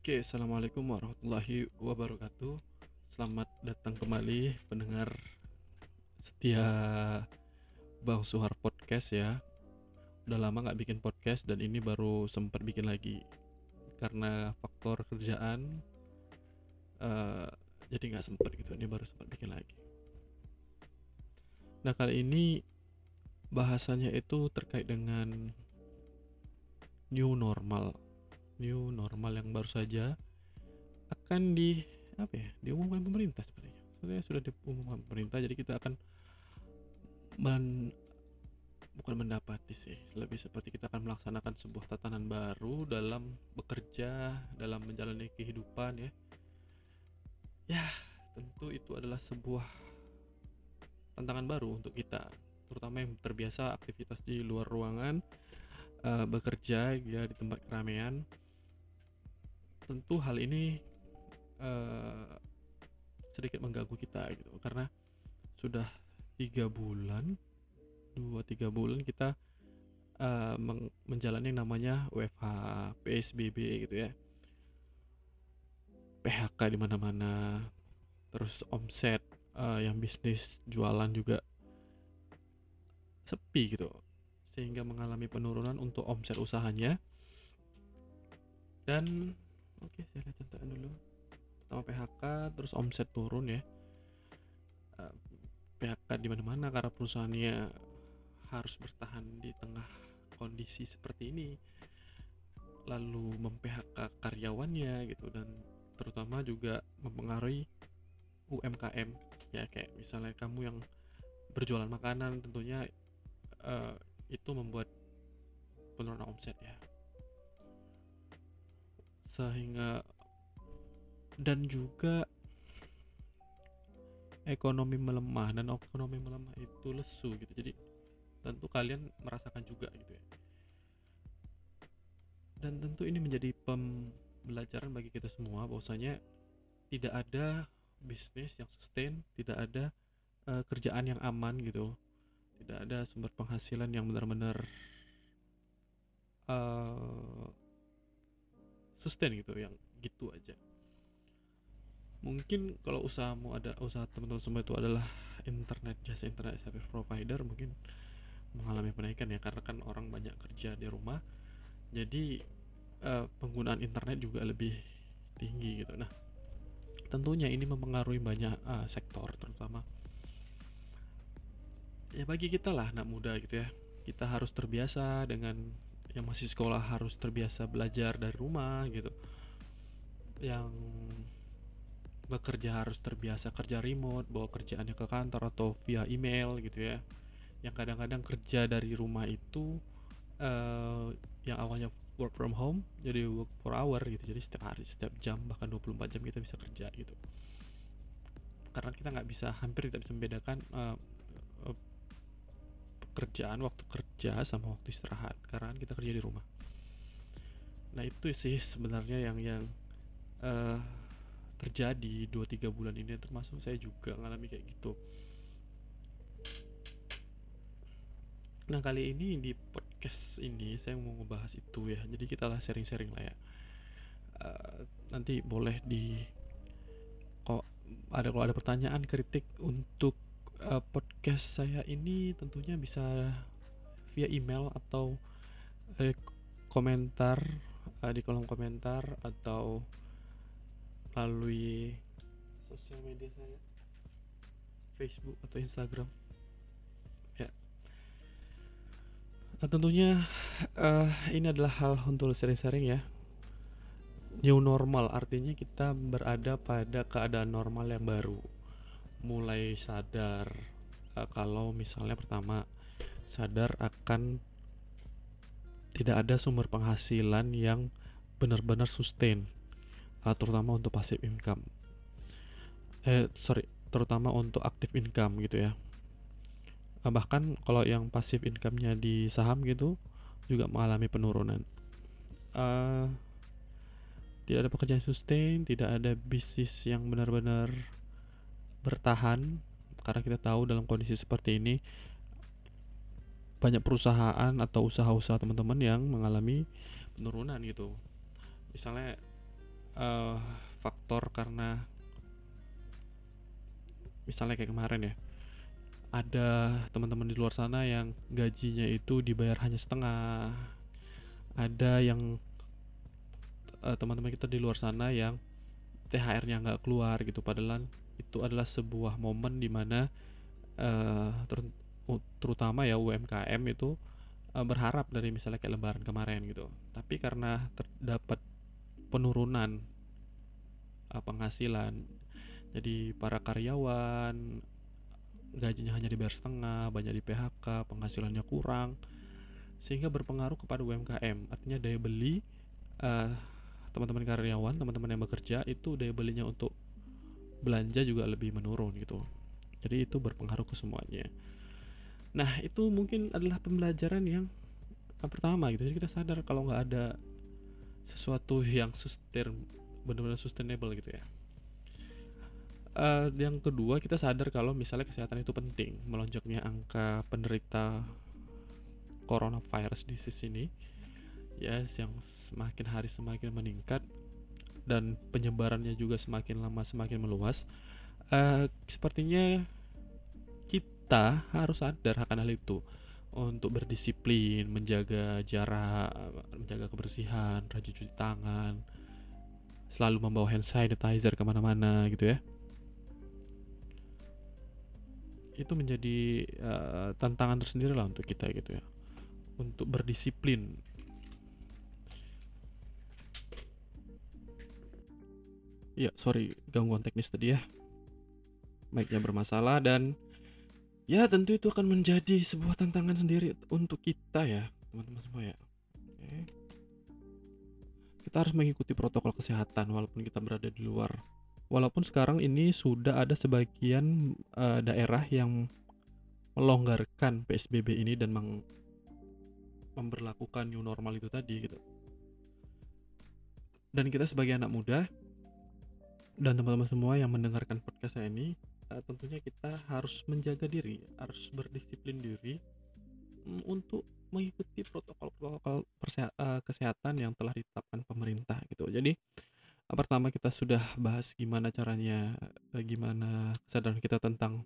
Oke, assalamualaikum warahmatullahi wabarakatuh. Selamat datang kembali pendengar setia Bang Suhar Podcast ya. Udah lama nggak bikin podcast dan ini baru sempat bikin lagi karena faktor kerjaan. eh, jadi nggak sempat gitu. Ini baru sempat bikin lagi. Nah kali ini bahasanya itu terkait dengan new normal new normal yang baru saja akan di apa ya diumumkan pemerintah sepertinya. Sebenarnya sudah diumumkan pemerintah jadi kita akan men, bukan mendapati sih lebih seperti kita akan melaksanakan sebuah tatanan baru dalam bekerja dalam menjalani kehidupan ya. Ya tentu itu adalah sebuah tantangan baru untuk kita terutama yang terbiasa aktivitas di luar ruangan eh, bekerja ya di tempat keramaian tentu hal ini eh, sedikit mengganggu kita gitu. Karena sudah tiga bulan dua tiga bulan kita meng- menjalani yang namanya WFH PSBB gitu ya. PHK di mana-mana terus omset eh, yang bisnis jualan juga sepi gitu. Sehingga mengalami penurunan untuk omset usahanya. Dan oke saya lihat contohnya dulu. Pertama PHK terus omset turun ya. Eh, PHK di mana-mana karena perusahaannya harus bertahan di tengah kondisi seperti ini. Lalu mem-PHK karyawannya gitu dan terutama juga mempengaruhi UMKM ya kayak misalnya kamu yang berjualan makanan tentunya eh, itu membuat penurunan omset ya sehingga dan juga ekonomi melemah dan ekonomi melemah itu lesu gitu. Jadi tentu kalian merasakan juga gitu ya. Dan tentu ini menjadi pembelajaran bagi kita semua bahwasanya tidak ada bisnis yang sustain tidak ada eh, kerjaan yang aman gitu. Tidak ada sumber penghasilan yang benar-benar eh, sustain gitu yang gitu aja. Mungkin kalau usahamu ada usaha teman-teman semua itu adalah internet jasa internet service provider mungkin mengalami penaikan ya karena kan orang banyak kerja di rumah. Jadi eh, penggunaan internet juga lebih tinggi gitu. Nah tentunya ini mempengaruhi banyak eh, sektor terutama ya bagi kita lah anak muda gitu ya. Kita harus terbiasa dengan yang masih sekolah harus terbiasa belajar dari rumah gitu. Yang bekerja harus terbiasa kerja remote bawa kerjaannya ke kantor atau via email gitu ya. Yang kadang-kadang kerja dari rumah itu eh, yang awalnya work from home jadi work for hour gitu. Jadi setiap hari setiap jam bahkan 24 jam kita bisa kerja gitu. Karena kita nggak bisa hampir tidak bisa membedakan eh, pekerjaan waktu kerja sama waktu istirahat. Karena kita kerja di rumah. Nah itu sih sebenarnya yang yang eh, terjadi 2-3 bulan ini. Termasuk saya juga ngalami kayak gitu. Nah kali ini di podcast ini saya mau ngebahas itu ya. Jadi kita lah sharing-sharing lah ya. Eh, nanti boleh di kok ada kalau ada pertanyaan kritik untuk eh, podcast saya ini tentunya bisa via email atau eh, komentar eh, di kolom komentar atau melalui sosial media saya Facebook atau Instagram. Ya. Nah, tentunya eh, ini adalah hal untuk sharing-sharing ya. New normal artinya kita berada pada keadaan normal yang baru mulai sadar eh, kalau misalnya pertama sadar akan tidak ada sumber penghasilan yang benar-benar sustain uh, terutama untuk passive income. Eh sorry terutama untuk active income gitu ya. Uh, bahkan kalau yang passive income-nya di saham gitu juga mengalami penurunan. Uh, tidak ada pekerjaan sustain tidak ada bisnis yang benar-benar bertahan karena kita tahu dalam kondisi seperti ini banyak perusahaan atau usaha-usaha teman-teman yang mengalami penurunan gitu. Misalnya uh, faktor karena misalnya kayak kemarin ya ada teman-teman di luar sana yang gajinya itu dibayar hanya setengah. Ada yang uh, teman-teman kita di luar sana yang THR-nya nggak keluar gitu padahal itu adalah sebuah momen di mana uh, ter terutama ya UMKM itu uh, berharap dari misalnya kayak lebaran kemarin gitu. Tapi karena terdapat penurunan uh, penghasilan jadi para karyawan gajinya hanya dibayar setengah banyak di PHK penghasilannya kurang sehingga berpengaruh kepada UMKM artinya daya beli uh, teman-teman karyawan teman-teman yang bekerja itu daya belinya untuk belanja juga lebih menurun gitu. Jadi itu berpengaruh ke semuanya. Nah itu mungkin adalah pembelajaran yang pertama gitu. Jadi kita sadar kalau nggak ada sesuatu yang sustain benar-benar sustainable gitu ya. Uh, yang kedua kita sadar kalau misalnya kesehatan itu penting. Melonjaknya angka penderita coronavirus di sini ya yang semakin hari semakin meningkat dan penyebarannya juga semakin lama semakin meluas uh, sepertinya kita harus sadar akan hal itu untuk berdisiplin, menjaga jarak, menjaga kebersihan, rajin cuci tangan, selalu membawa hand sanitizer ke mana-mana gitu ya. Itu menjadi uh, tantangan tersendiri lah untuk kita gitu ya, untuk berdisiplin. Ya, sorry gangguan teknis tadi ya. Mic-nya bermasalah dan Ya tentu itu akan menjadi sebuah tantangan sendiri untuk kita ya teman-teman semua ya. Oke. Kita harus mengikuti protokol kesehatan walaupun kita berada di luar. Walaupun sekarang ini sudah ada sebagian uh, daerah yang melonggarkan PSBB ini dan meng memberlakukan new normal itu tadi gitu. Dan kita sebagai anak muda dan teman-teman semua yang mendengarkan podcast saya ini uh, tentunya kita harus menjaga diri, harus berdisiplin diri um, untuk mengikuti protokol-protokol uh, kesehatan yang telah ditetapkan pemerintah gitu. Jadi uh, pertama kita sudah bahas gimana caranya, gimana kesadaran kita tentang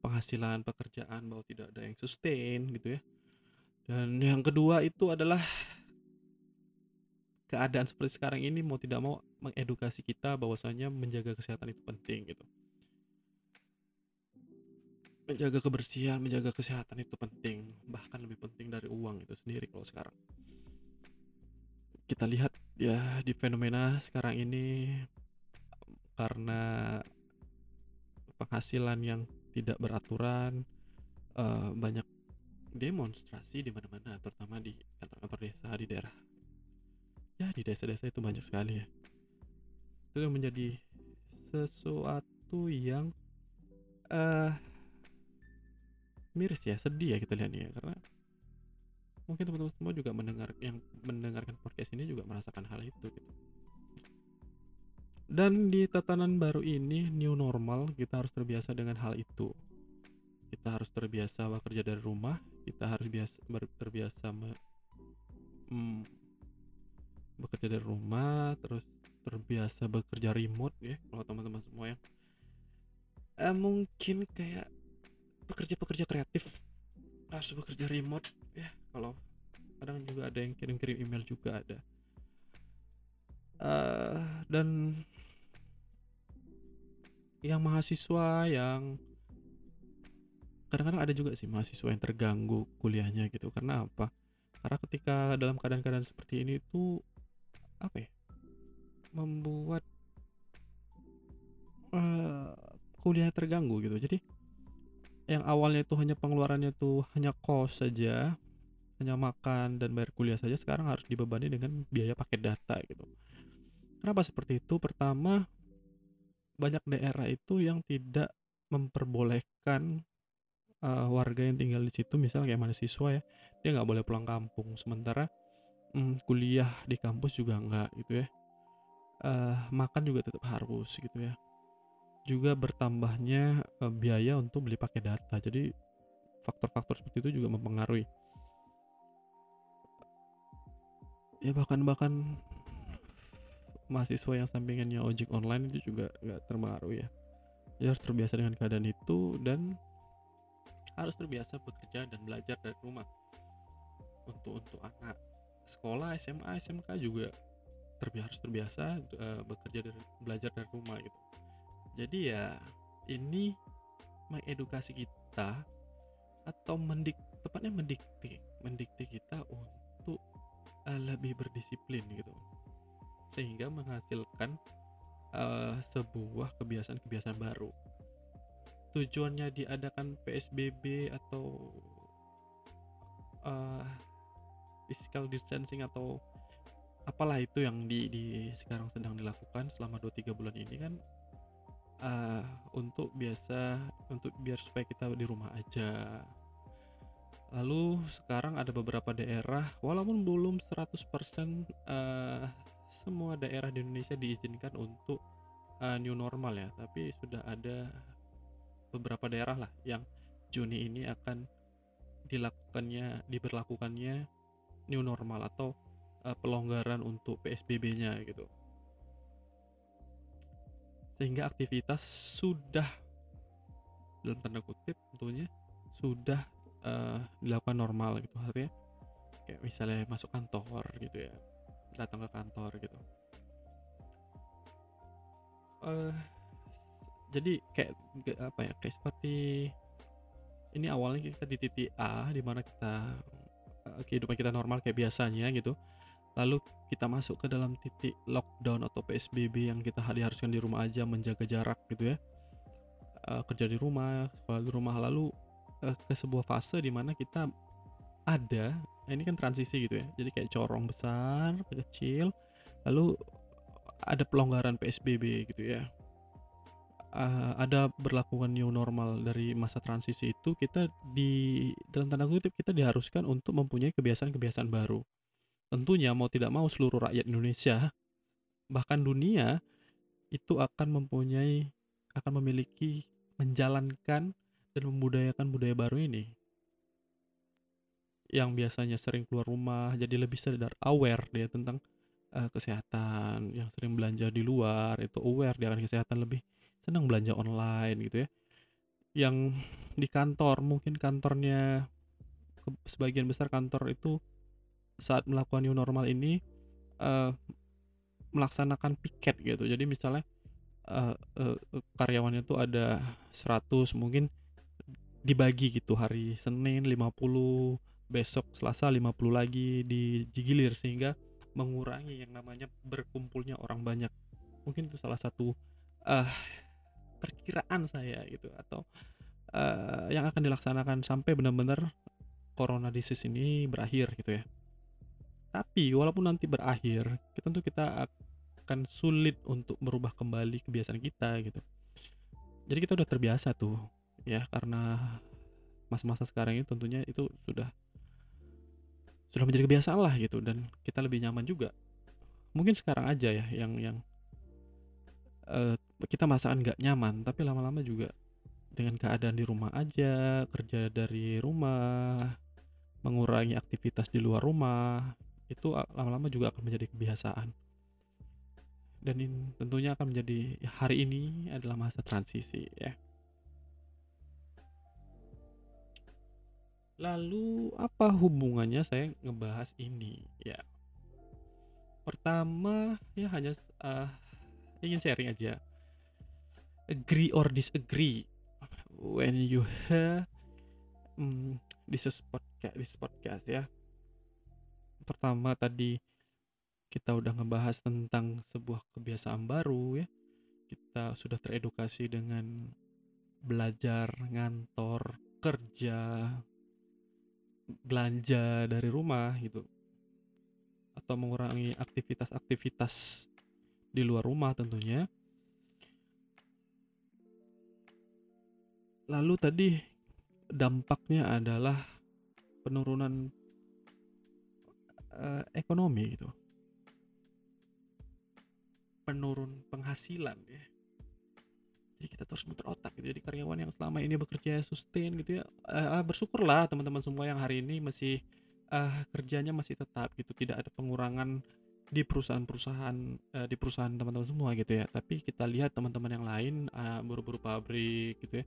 penghasilan pekerjaan bahwa tidak ada yang sustain gitu ya. Dan yang kedua itu adalah keadaan seperti sekarang ini mau tidak mau mengedukasi kita bahwasanya menjaga kesehatan itu penting gitu menjaga kebersihan, menjaga kesehatan itu penting, bahkan lebih penting dari uang itu sendiri kalau sekarang. Kita lihat ya di fenomena sekarang ini karena penghasilan yang tidak beraturan, uh, banyak demonstrasi di mana-mana, terutama di kantor-kantor desa di daerah. Ya di desa-desa itu banyak sekali ya. Itu menjadi sesuatu yang uh, miris ya sedih ya kita lihat ya. Karena mungkin teman-teman semua juga mendengar yang mendengarkan podcast ini juga merasakan hal itu gitu. Dan di tatanan baru ini new normal kita harus terbiasa dengan hal itu. Kita harus terbiasa bekerja dari rumah kita harus biasa terbiasa mm, bekerja dari rumah terus terbiasa bekerja remote ya kalau teman-teman semua yang eh, mungkin kayak pekerja-pekerja kreatif harus bekerja remote ya kalau kadang juga ada yang kirim-kirim email juga ada. Uh, dan yang mahasiswa yang kadang-kadang ada juga sih mahasiswa yang terganggu kuliahnya gitu. Karena apa? Karena ketika dalam keadaan-keadaan seperti ini tuh apa ya membuat uh, kuliah terganggu gitu. Jadi yang awalnya itu hanya pengeluarannya itu hanya kos saja hanya makan dan bayar kuliah saja sekarang harus dibebani dengan biaya paket data gitu. Kenapa seperti itu? Pertama banyak daerah itu yang tidak memperbolehkan uh, warga yang tinggal di situ misalnya kayak mahasiswa ya dia nggak boleh pulang kampung. Sementara um, kuliah di kampus juga nggak gitu ya uh, makan juga tetap harus gitu ya juga bertambahnya uh, biaya untuk beli pakai data. Jadi faktor-faktor seperti itu juga mempengaruhi. Ya bahkan bahkan mahasiswa yang sampingannya ojek online itu juga nggak terpengaruh ya dia harus terbiasa dengan keadaan itu dan harus terbiasa bekerja dan belajar dari rumah untuk untuk anak sekolah SMA SMK juga terbiasa harus terbiasa uh, bekerja dari belajar dari rumah gitu. Jadi ya ini mengedukasi kita atau mendik tepatnya mendikte mendikte kita untuk uh, lebih berdisiplin gitu. Sehingga menghasilkan uh, sebuah kebiasaan-kebiasaan baru. Tujuannya diadakan PSBB atau uh, physical distancing atau apalah itu yang di, di sekarang sedang dilakukan selama 2-3 bulan ini kan uh, untuk biasa untuk biar supaya kita di rumah aja. Lalu sekarang ada beberapa daerah walaupun belum 100% uh, semua daerah di Indonesia diizinkan untuk uh, new normal ya. Tapi sudah ada beberapa daerah lah yang Juni ini akan dilakukannya diberlakukannya new normal atau uh, pelonggaran untuk PSBB-nya gitu. Sehingga aktivitas sudah dalam tanda kutip tentunya sudah uh, dilakukan normal gitu artinya kayak misalnya masuk kantor gitu ya datang ke kantor gitu. Uh, jadi kayak apa ya kayak seperti ini awalnya kita di titik A di mana kita kehidupan kita normal kayak biasanya gitu lalu kita masuk ke dalam titik lockdown atau PSBB yang kita diharuskan di rumah aja menjaga jarak gitu ya. Uh, kerja di rumah di rumah lalu uh, ke sebuah fase di mana kita ada ini kan transisi gitu ya jadi kayak corong besar kecil lalu ada pelonggaran PSBB gitu ya uh, ada berlakukan new normal dari masa transisi itu kita di dalam tanda kutip kita diharuskan untuk mempunyai kebiasaan-kebiasaan baru. Tentunya mau tidak mau seluruh rakyat Indonesia bahkan dunia itu akan mempunyai akan memiliki menjalankan dan membudayakan budaya baru ini. Yang biasanya sering keluar rumah jadi lebih sadar aware dia tentang uh, kesehatan yang sering belanja di luar itu aware dia akan kesehatan lebih senang belanja online gitu ya. Yang di kantor mungkin kantornya sebagian besar kantor itu saat melakukan new normal ini uh, melaksanakan piket gitu. Jadi misalnya uh, uh, karyawannya itu ada 100 mungkin dibagi gitu. Hari Senin 50 besok Selasa 50 lagi di digilir sehingga mengurangi yang namanya berkumpulnya orang banyak. Mungkin itu salah satu uh, perkiraan saya gitu atau uh, yang akan dilaksanakan sampai benar-benar corona disease ini berakhir gitu ya. Tapi walaupun nanti berakhir tentu kita akan sulit untuk merubah kembali kebiasaan kita gitu. Jadi kita udah terbiasa tuh ya karena masa-masa sekarang ini tentunya itu sudah sudah menjadi kebiasaan lah gitu dan kita lebih nyaman juga. Mungkin sekarang aja ya yang yang uh, kita merasakan nggak nyaman tapi lama-lama juga dengan keadaan di rumah aja kerja dari rumah mengurangi aktivitas di luar rumah itu lama-lama juga akan menjadi kebiasaan dan ini tentunya akan menjadi ya, hari ini adalah masa transisi ya Lalu apa hubungannya saya ngebahas ini? Ya. Pertama ya hanya uh, ingin sharing aja. Agree or disagree when you hear um, this podcast this podcast ya. Pertama tadi kita udah ngebahas tentang sebuah kebiasaan baru ya. Kita sudah teredukasi dengan belajar, ngantor, kerja, belanja dari rumah gitu atau mengurangi aktivitas-aktivitas di luar rumah tentunya. Lalu tadi dampaknya adalah penurunan uh, ekonomi gitu. Penurun penghasilan ya. Jadi kita terus muter otak gitu. Jadi karyawan yang selama ini bekerja sustain gitu ya uh, bersyukurlah teman-teman semua yang hari ini masih uh, kerjanya masih tetap gitu. Tidak ada pengurangan di perusahaan-perusahaan eh, di perusahaan teman-teman semua gitu ya. Tapi kita lihat teman-teman yang lain uh, buru-buru pabrik gitu ya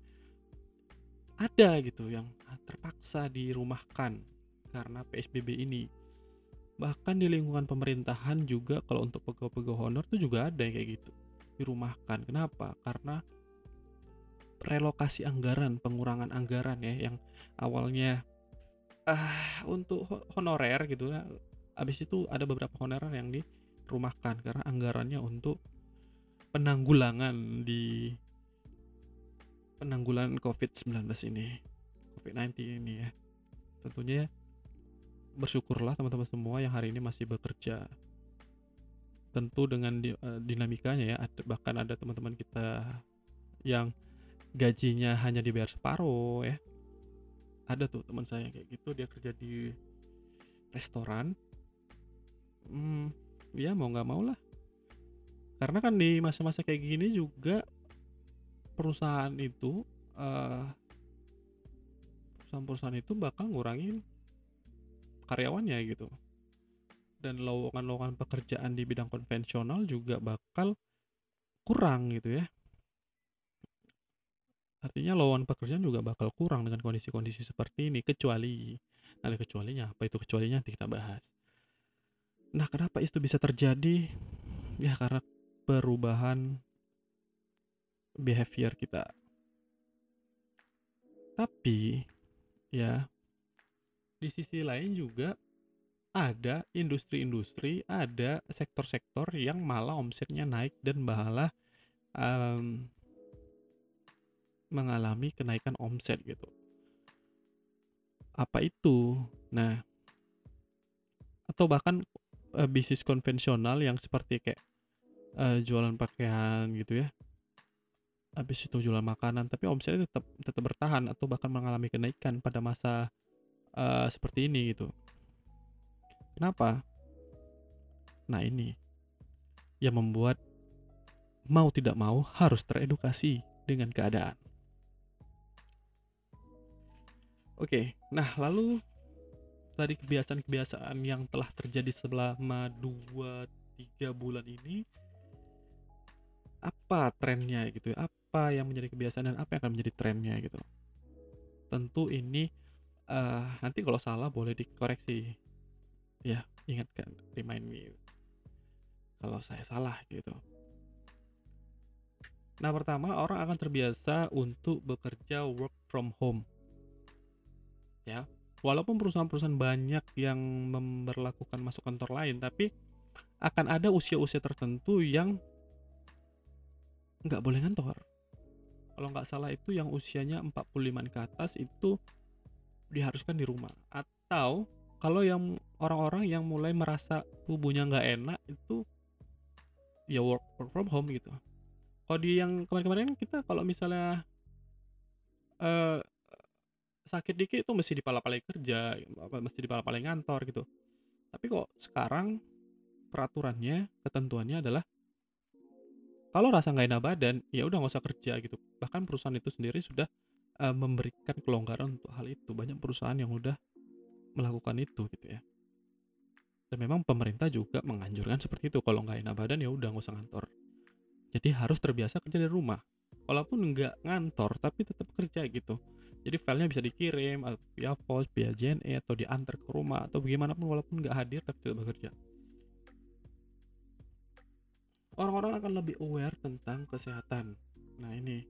ada gitu yang terpaksa dirumahkan karena PSBB ini. Bahkan di lingkungan pemerintahan juga kalau untuk pegawai-pegawai honor tuh juga ada yang kayak gitu dirumahkan. Kenapa? Karena relokasi anggaran pengurangan anggaran ya yang awalnya ah untuk honorer gitu ya habis itu ada beberapa honorer yang dirumahkan karena anggarannya untuk penanggulangan di penanggulangan COVID-19 ini COVID-19 ini ya. Tentunya bersyukurlah teman-teman semua yang hari ini masih bekerja. Tentu dengan uh, dinamikanya ya ada, bahkan ada teman-teman kita yang gajinya hanya dibayar separuh ya. Ada tuh teman saya kayak gitu dia kerja di restoran. Hmm, ya mau nggak mau lah. Karena kan di masa-masa kayak gini juga perusahaan itu uh, perusahaan-perusahaan itu bakal ngurangin karyawannya gitu. Dan lowongan-lowongan pekerjaan di bidang konvensional juga bakal kurang gitu ya. Artinya lowongan pekerjaan juga bakal kurang dengan kondisi-kondisi seperti ini kecuali ada kecualinya apa itu kecualinya nanti kita bahas. Nah kenapa itu bisa terjadi? Ya karena perubahan behavior kita. Tapi ya di sisi lain juga ada industri-industri, ada sektor-sektor yang malah omsetnya naik dan malah um, mengalami kenaikan omset gitu. Apa itu? Nah, atau bahkan uh, bisnis konvensional yang seperti kayak uh, jualan pakaian gitu ya habis itu jualan makanan tapi omsetnya tetap tetap bertahan atau bahkan mengalami kenaikan pada masa uh, seperti ini gitu. Kenapa? Nah ini yang membuat mau tidak mau harus teredukasi dengan keadaan. Oke nah lalu tadi kebiasaan-kebiasaan yang telah terjadi selama 2-3 bulan ini apa trennya gitu ya apa yang menjadi kebiasaan dan apa yang akan menjadi trennya gitu. Tentu ini uh, nanti kalau salah boleh dikoreksi. Ya ingatkan remind me kalau saya salah gitu. Nah pertama orang akan terbiasa untuk bekerja work from home. Ya walaupun perusahaan-perusahaan banyak yang memperlakukan masuk kantor lain tapi akan ada usia-usia tertentu yang nggak boleh ngantor kalau nggak salah itu yang usianya 45 ke atas itu diharuskan di rumah. Atau kalau yang orang-orang yang mulai merasa tubuhnya nggak enak itu ya work, from home gitu. Kalau di yang kemarin-kemarin kita kalau misalnya uh, sakit dikit itu mesti dipala-palai kerja mesti dipala-palai ngantor gitu. Tapi kok sekarang peraturannya ketentuannya adalah kalau rasa nggak enak badan ya udah nggak usah kerja gitu. Bahkan perusahaan itu sendiri sudah uh, memberikan kelonggaran untuk hal itu. Banyak perusahaan yang udah melakukan itu gitu ya. Dan memang pemerintah juga menganjurkan seperti itu. Kalau nggak enak badan ya udah nggak usah ngantor. Jadi harus terbiasa kerja dari rumah. Walaupun nggak ngantor tapi tetap kerja gitu. Jadi filenya bisa dikirim via pos via JNE atau diantar ke rumah atau bagaimanapun walaupun nggak hadir tapi tetap bekerja orang-orang akan lebih aware tentang kesehatan. Nah, ini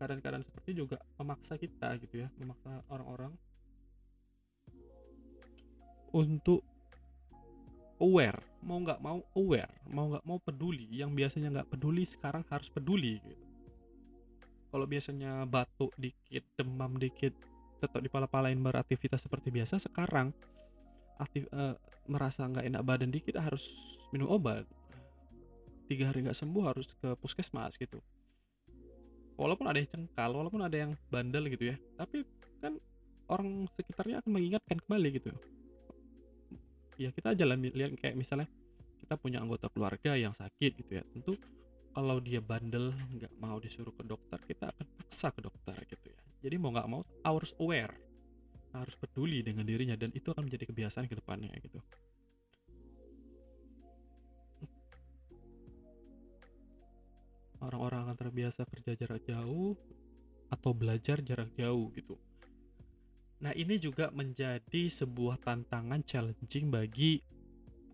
keadaan-keadaan seperti juga memaksa kita gitu ya, memaksa orang-orang untuk aware, mau nggak mau aware, mau nggak mau peduli. Yang biasanya nggak peduli sekarang harus peduli gitu. Kalau biasanya batuk dikit, demam dikit, tetap dipala-palain beraktivitas seperti biasa, sekarang aktif uh, merasa nggak enak badan dikit harus minum obat. Tiga hari nggak sembuh harus ke puskesmas gitu. Walaupun ada yang cengkal walaupun ada yang bandel gitu ya. Tapi kan orang sekitarnya akan mengingatkan kembali gitu. Ya kita jalan lihat kayak misalnya kita punya anggota keluarga yang sakit gitu ya. Tentu kalau dia bandel nggak mau disuruh ke dokter kita akan paksa ke dokter gitu ya. Jadi mau nggak mau harus aware harus peduli dengan dirinya dan itu akan menjadi kebiasaan ke depannya gitu. Orang-orang akan terbiasa kerja jarak jauh atau belajar jarak jauh gitu. Nah, ini juga menjadi sebuah tantangan challenging bagi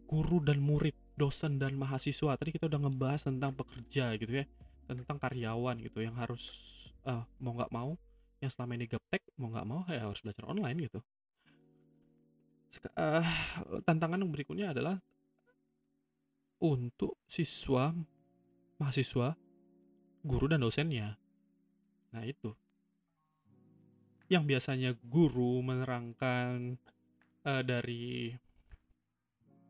guru dan murid, dosen dan mahasiswa. Tadi kita udah ngebahas tentang pekerja gitu ya, tentang karyawan gitu yang harus uh, mau nggak mau yang selama ini gaptek mau nggak mau ya harus belajar online gitu. Sek uh, tantangan yang berikutnya adalah untuk siswa, mahasiswa, guru dan dosennya. Nah, itu. Yang biasanya guru menerangkan uh, dari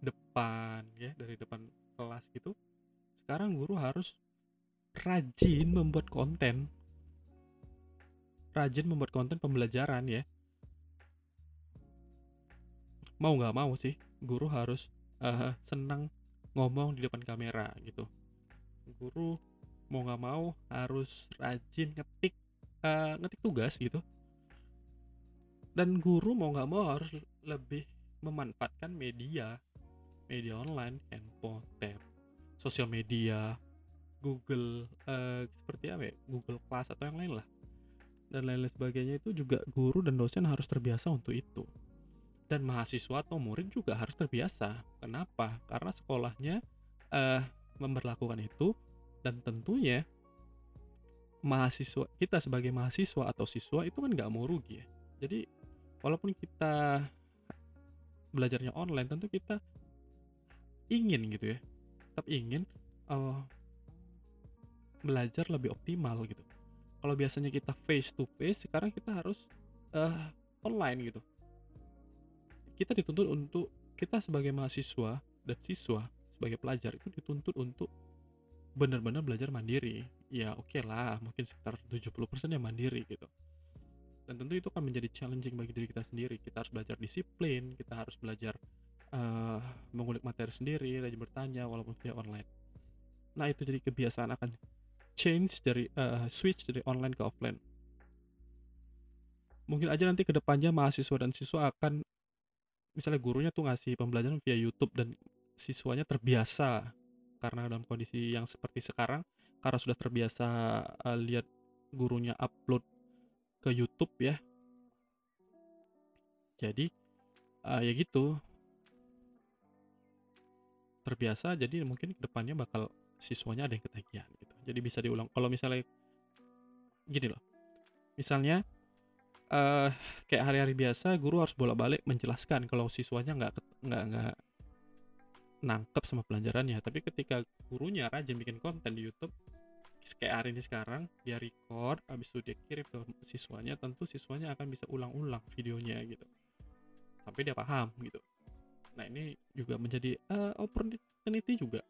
depan ya, dari depan kelas gitu. Sekarang guru harus rajin membuat konten. Rajin membuat konten pembelajaran ya. Mau nggak mau sih, guru harus uh, senang ngomong di depan kamera gitu. Guru mau nggak mau harus rajin ngetik uh, ngetik tugas gitu dan guru mau nggak mau harus lebih memanfaatkan media media online handphone tab sosial media Google uh, seperti apa ya Google Class atau yang lain lah dan lain-lain sebagainya itu juga guru dan dosen harus terbiasa untuk itu. Dan mahasiswa atau murid juga harus terbiasa. Kenapa? Karena sekolahnya uh, memperlakukan itu dan tentunya mahasiswa kita sebagai mahasiswa atau siswa itu kan nggak mau rugi ya. Jadi walaupun kita belajarnya online tentu kita ingin gitu ya. Tetap ingin uh, belajar lebih optimal gitu kalau biasanya kita face to face sekarang kita harus uh, online gitu. Kita dituntut untuk kita sebagai mahasiswa dan siswa sebagai pelajar itu dituntut untuk benar-benar belajar mandiri. Ya oke okay lah mungkin sekitar 70% yang mandiri gitu. Dan tentu itu akan menjadi challenging bagi diri kita sendiri. Kita harus belajar disiplin kita harus belajar uh, mengulik materi sendiri rajin bertanya walaupun via online. Nah itu jadi kebiasaan akan change dari uh, switch dari online ke offline. Mungkin aja nanti ke depannya mahasiswa dan siswa akan misalnya gurunya tuh ngasih pembelajaran via YouTube dan siswanya terbiasa karena dalam kondisi yang seperti sekarang karena sudah terbiasa uh, lihat gurunya upload ke YouTube ya. Jadi uh, ya gitu. Terbiasa jadi mungkin ke depannya bakal siswanya ada yang ketagihan gitu jadi bisa diulang. Kalau misalnya gini loh. Misalnya uh, kayak hari-hari biasa guru harus bolak-balik menjelaskan kalau siswanya nggak nggak nggak nangkep sama pelajarannya. Tapi ketika gurunya rajin bikin konten di YouTube kayak hari ini sekarang dia record habis itu dia kirim ke siswanya tentu siswanya akan bisa ulang-ulang videonya gitu. Sampai dia paham gitu. Nah ini juga menjadi uh, opportunity juga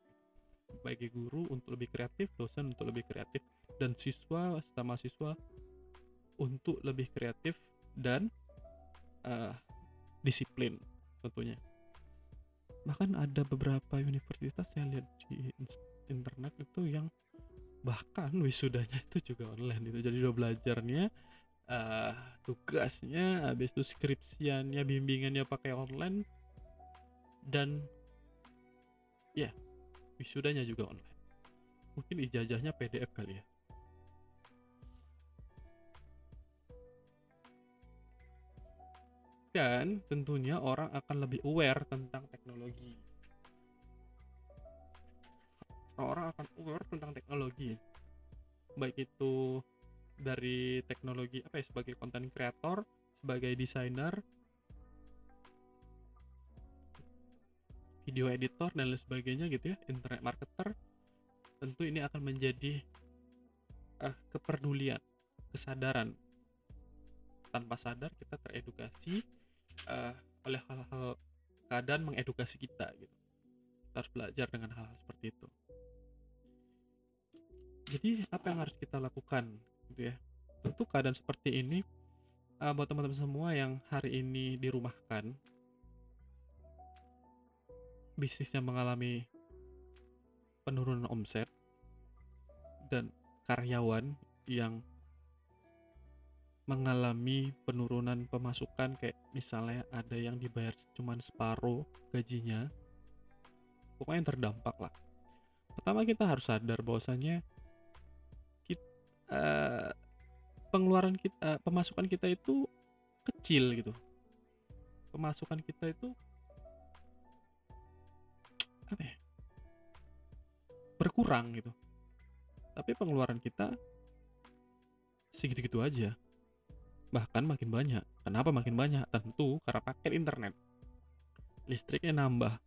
bagi guru untuk lebih kreatif dosen untuk lebih kreatif dan siswa serta mahasiswa untuk lebih kreatif dan uh, disiplin tentunya. Bahkan ada beberapa universitas saya lihat di internet itu yang bahkan wisudanya itu juga online itu jadi udah belajarnya uh, tugasnya habis itu skripsiannya bimbingannya pakai online dan ya yeah, wisudanya juga online. Mungkin ijazahnya PDF kali ya. Dan tentunya orang akan lebih aware tentang teknologi. Orang akan aware tentang teknologi, baik itu dari teknologi apa ya sebagai content creator, sebagai desainer, video editor dan lain sebagainya gitu ya, internet marketer. Tentu ini akan menjadi uh, kepedulian, kesadaran. Tanpa sadar kita teredukasi uh, oleh hal-hal keadaan mengedukasi kita gitu. Kita harus belajar dengan hal-hal seperti itu. Jadi apa yang harus kita lakukan gitu ya? Tentu keadaan seperti ini uh, buat teman-teman semua yang hari ini dirumahkan bisnisnya mengalami penurunan omset dan karyawan yang mengalami penurunan pemasukan kayak misalnya ada yang dibayar cuman separuh gajinya pokoknya yang terdampak lah. Pertama kita harus sadar bahwasanya kita, uh, pengeluaran kita uh, pemasukan kita itu kecil gitu. Pemasukan kita itu apa ya berkurang gitu. Tapi pengeluaran kita segitu-gitu aja. Bahkan makin banyak. Kenapa makin banyak? Tentu karena paket internet. Listriknya nambah.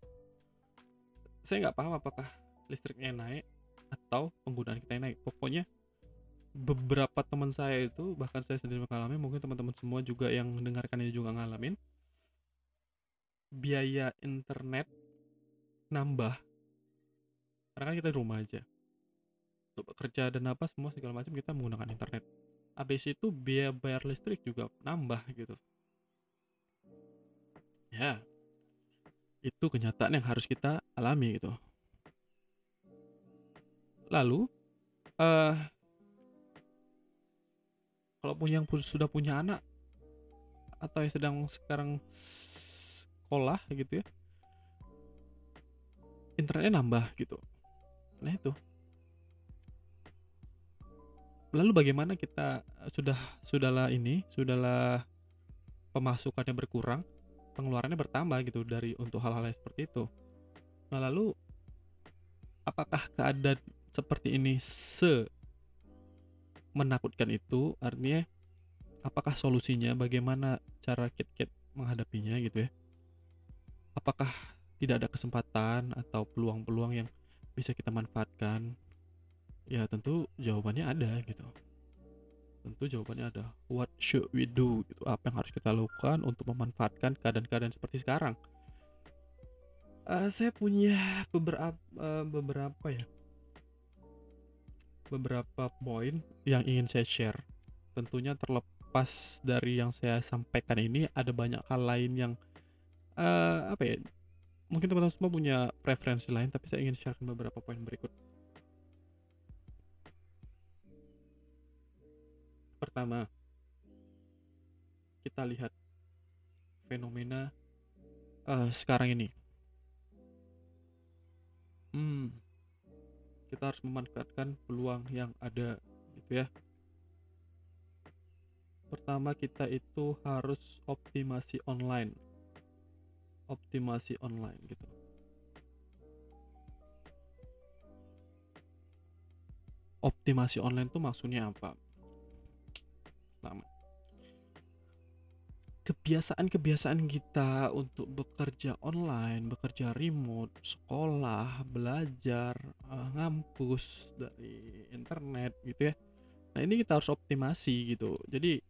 Saya nggak paham apakah listriknya naik atau penggunaan kita naik. Pokoknya beberapa teman saya itu bahkan saya sendiri mengalami mungkin teman-teman semua juga yang mendengarkan ini juga ngalamin biaya internet nambah. Karena kan kita di rumah aja. Untuk bekerja dan apa semua segala macam kita menggunakan internet. Habis itu biaya bayar listrik juga nambah gitu. Ya. Itu kenyataan yang harus kita alami gitu. Lalu uh, kalau punya yang sudah punya anak atau yang sedang sekarang sekolah gitu ya internetnya nambah gitu. Nah itu. Lalu bagaimana kita eh, sudah sudahlah ini sudahlah pemasukannya berkurang pengeluarannya bertambah gitu dari untuk hal-hal seperti itu. Nah lalu apakah keadaan seperti ini se menakutkan itu? Artinya apakah solusinya? Bagaimana cara kit-kit menghadapinya gitu ya? Apakah tidak ada kesempatan atau peluang-peluang yang bisa kita manfaatkan ya tentu jawabannya ada gitu. Tentu jawabannya ada. What should we do? Gitu. Apa yang harus kita lakukan untuk memanfaatkan keadaan-keadaan seperti sekarang? Uh, saya punya beberapa uh, beberapa ya. Beberapa poin yang ingin saya share. Tentunya terlepas dari yang saya sampaikan ini ada banyak hal lain yang uh, apa ya mungkin teman-teman semua punya preferensi lain tapi saya ingin share beberapa poin berikut Pertama, kita lihat fenomena uh, sekarang ini. Hmm, kita harus memanfaatkan peluang yang ada, gitu ya. Pertama, kita itu harus optimasi online, optimasi online, gitu. Optimasi online itu maksudnya apa? pertama kebiasaan-kebiasaan kita untuk bekerja online, bekerja remote, sekolah, belajar, uh, ngampus dari internet gitu ya. Nah, ini kita harus optimasi gitu. Jadi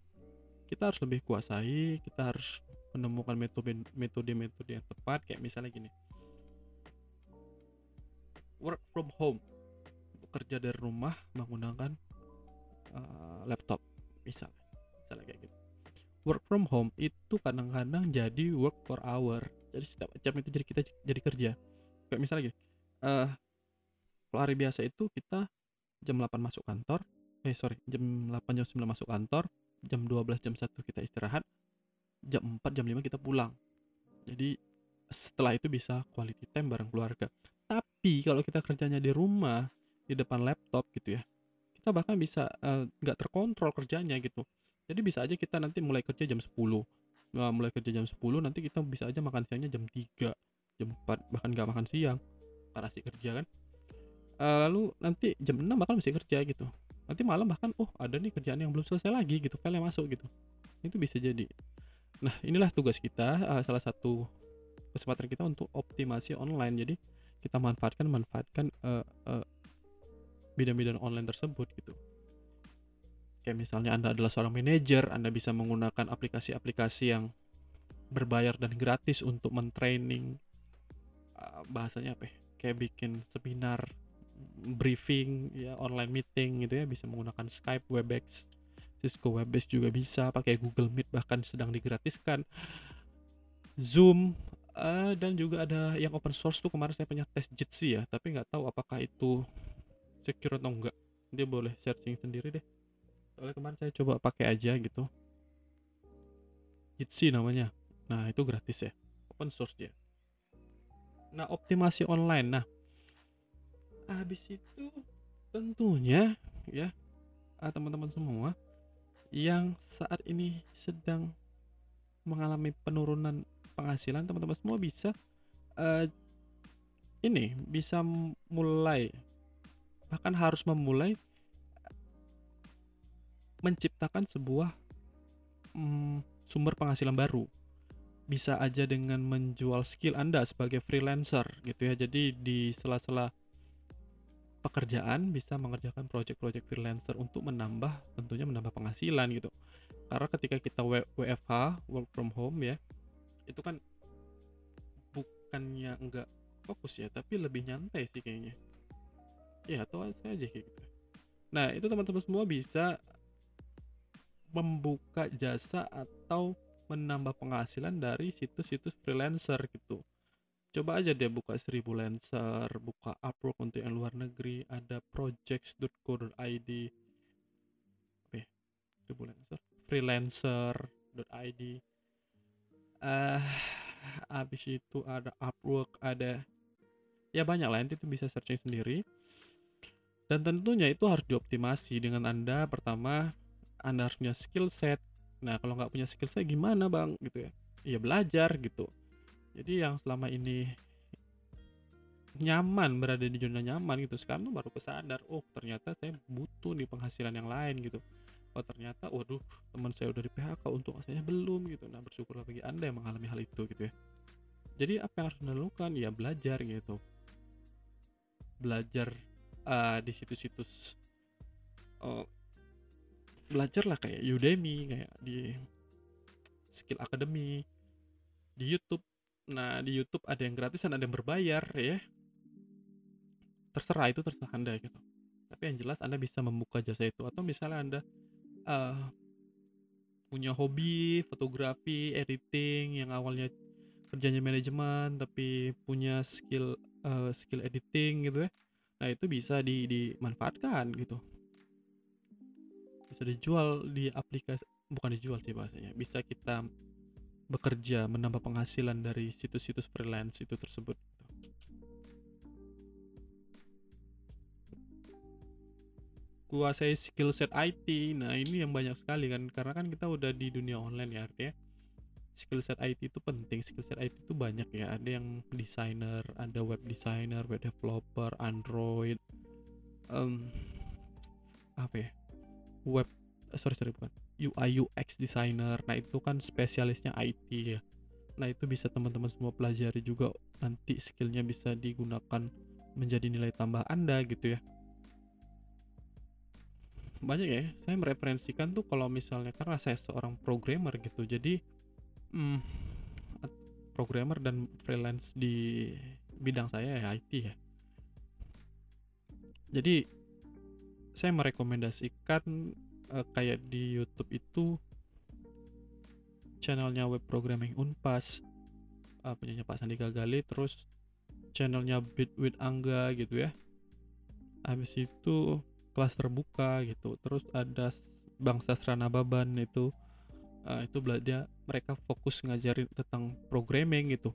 kita harus lebih kuasai, kita harus menemukan metode-metode yang tepat kayak misalnya gini. Work from home. Bekerja dari rumah menggunakan uh, laptop misalnya. Misalnya kayak gitu. Work from home itu kadang-kadang jadi work for hour. Jadi setiap jam itu jadi kita jadi kerja. Kayak misalnya gini uh, kalau hari biasa itu kita jam 8 masuk kantor. Eh sorry jam 8 jam 9 masuk kantor. Jam 12 jam 1 kita istirahat jam 4 jam 5 kita pulang. Jadi setelah itu bisa quality time bareng keluarga. Tapi kalau kita kerjanya di rumah di depan laptop gitu ya kita bahkan bisa eh, nggak uh, terkontrol kerjanya gitu. Jadi bisa aja kita nanti mulai kerja jam 10 nah, mulai kerja jam 10 nanti kita bisa aja makan siangnya jam 3 jam 4 bahkan nggak makan siang. Karena sih kerja kan. Uh, lalu nanti jam 6 bakal bisa kerja gitu. Nanti malam bahkan oh ada nih kerjaan yang belum selesai lagi gitu file yang masuk gitu. Itu bisa jadi nah inilah tugas kita uh, salah satu kesempatan kita untuk optimasi online jadi kita manfaatkan manfaatkan uh, uh, bidang-bidang online tersebut gitu kayak misalnya Anda adalah seorang manajer, Anda bisa menggunakan aplikasi-aplikasi yang berbayar dan gratis untuk mentraining uh, bahasanya apa ya? Kayak bikin seminar, briefing, ya online meeting gitu ya, bisa menggunakan Skype, Webex, Cisco Webex juga bisa, pakai Google Meet bahkan sedang digratiskan. Zoom uh, dan juga ada yang open source tuh kemarin saya punya tes Jitsi ya, tapi nggak tahu apakah itu secure atau enggak. Dia boleh searching sendiri deh. Soalnya kemarin saya coba pakai aja gitu. Jitsi namanya. Nah itu gratis ya. Open source dia. Nah optimasi online. Nah habis itu tentunya ya ah, teman-teman semua yang saat ini sedang mengalami penurunan penghasilan teman-teman semua bisa uh, ini bisa mulai bahkan harus memulai menciptakan sebuah mm, sumber penghasilan baru. Bisa aja dengan menjual skill Anda sebagai freelancer gitu ya. Jadi di sela-sela pekerjaan bisa mengerjakan project-project freelancer untuk menambah tentunya menambah penghasilan gitu. Karena ketika kita WFH work from home ya itu kan bukannya enggak fokus ya tapi lebih nyantai sih kayaknya. Ya atau saya aja kayak gitu. Nah itu teman-teman semua bisa membuka jasa atau menambah penghasilan dari situs-situs freelancer gitu coba aja deh buka seribu lancer buka upwork untuk yang luar negeri ada projects.co.id oke seribu lancer. Freelancer.id eh uh, habis itu ada upwork ada ya banyak nanti itu bisa searching sendiri. Dan tentunya itu harus dioptimasi dengan anda. Pertama anda harus punya skill set. Nah kalau nggak punya skill set gimana bang? Gitu ya. Ya belajar gitu jadi yang selama ini nyaman berada di zona nyaman gitu sekarang tuh baru kesadar oh ternyata saya butuh nih penghasilan yang lain gitu. Oh ternyata waduh teman saya udah di PHK untuk saya belum gitu. Nah bersyukurlah bagi anda yang mengalami hal itu gitu ya. Jadi apa yang harus anda lakukan? Ya belajar gitu. Belajar uh, di situs-situs uh, belajar lah kayak Udemy kayak di Skill Academy di YouTube Nah, di YouTube ada yang gratis dan ada yang berbayar ya. Terserah itu terserah Anda gitu. Tapi yang jelas Anda bisa membuka jasa itu atau misalnya Anda uh, punya hobi fotografi, editing yang awalnya kerjanya manajemen tapi punya skill uh, skill editing gitu ya. Nah, itu bisa di dimanfaatkan gitu. Bisa dijual di aplikasi bukan dijual sih bahasanya. Bisa kita bekerja menambah penghasilan dari situs-situs freelance itu tersebut. Kuasai skill set IT nah ini yang banyak sekali kan karena kan kita udah di dunia online ya artinya skill set IT itu penting skill set IT itu banyak ya. Ada yang designer ada web designer web developer Android um, apa ya? Web sorry sorry bukan UI UX designer. Nah itu kan spesialisnya IT ya. Nah itu bisa teman-teman semua pelajari juga. Nanti skillnya bisa digunakan menjadi nilai tambah anda gitu ya. Banyak ya. Saya mereferensikan tuh kalau misalnya karena saya seorang programmer gitu. Jadi hmm, programmer dan freelance di bidang saya ya IT ya. Jadi saya merekomendasikan uh, kayak di YouTube itu channelnya web programming Unpas. Uh, punyanya Pak Sandi Gagali terus channelnya Bit with Angga gitu ya. Habis itu kelas terbuka gitu. Terus ada Bang Sastra Nababan itu. Uh, itu belajar mereka fokus ngajarin tentang programming gitu.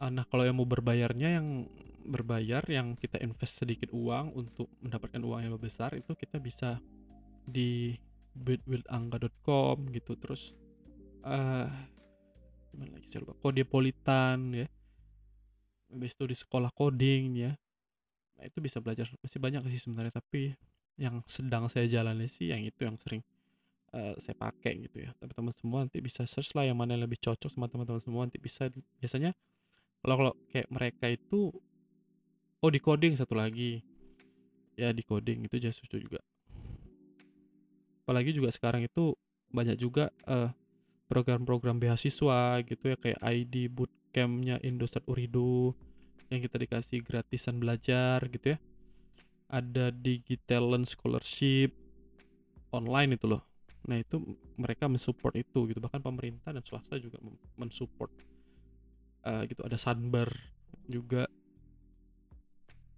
Uh, nah kalau yang mau berbayarnya yang berbayar yang kita invest sedikit uang untuk mendapatkan uang yang lebih besar itu kita bisa di bitwillangga.com gitu. Terus uh, gimana lagi? Saya lupa. Kodepolitan ya. Habis itu di sekolah coding ya. Nah itu bisa belajar masih banyak sih sebenarnya. Tapi yang sedang saya jalani sih yang itu yang sering uh, saya pakai gitu ya. Tapi teman semua nanti bisa search lah yang mana yang lebih cocok sama teman-teman semua. Nanti bisa biasanya kalau kalau kayak mereka itu oh di coding satu lagi. Ya di coding itu jasa juga apalagi juga sekarang itu banyak juga uh, program-program beasiswa gitu ya kayak ID bootcampnya Indosat Urido yang kita dikasih gratisan belajar gitu ya. Ada digital scholarship online itu loh. Nah itu mereka mensupport itu gitu. Bahkan pemerintah dan swasta juga mensupport uh, gitu. Ada Sunbar juga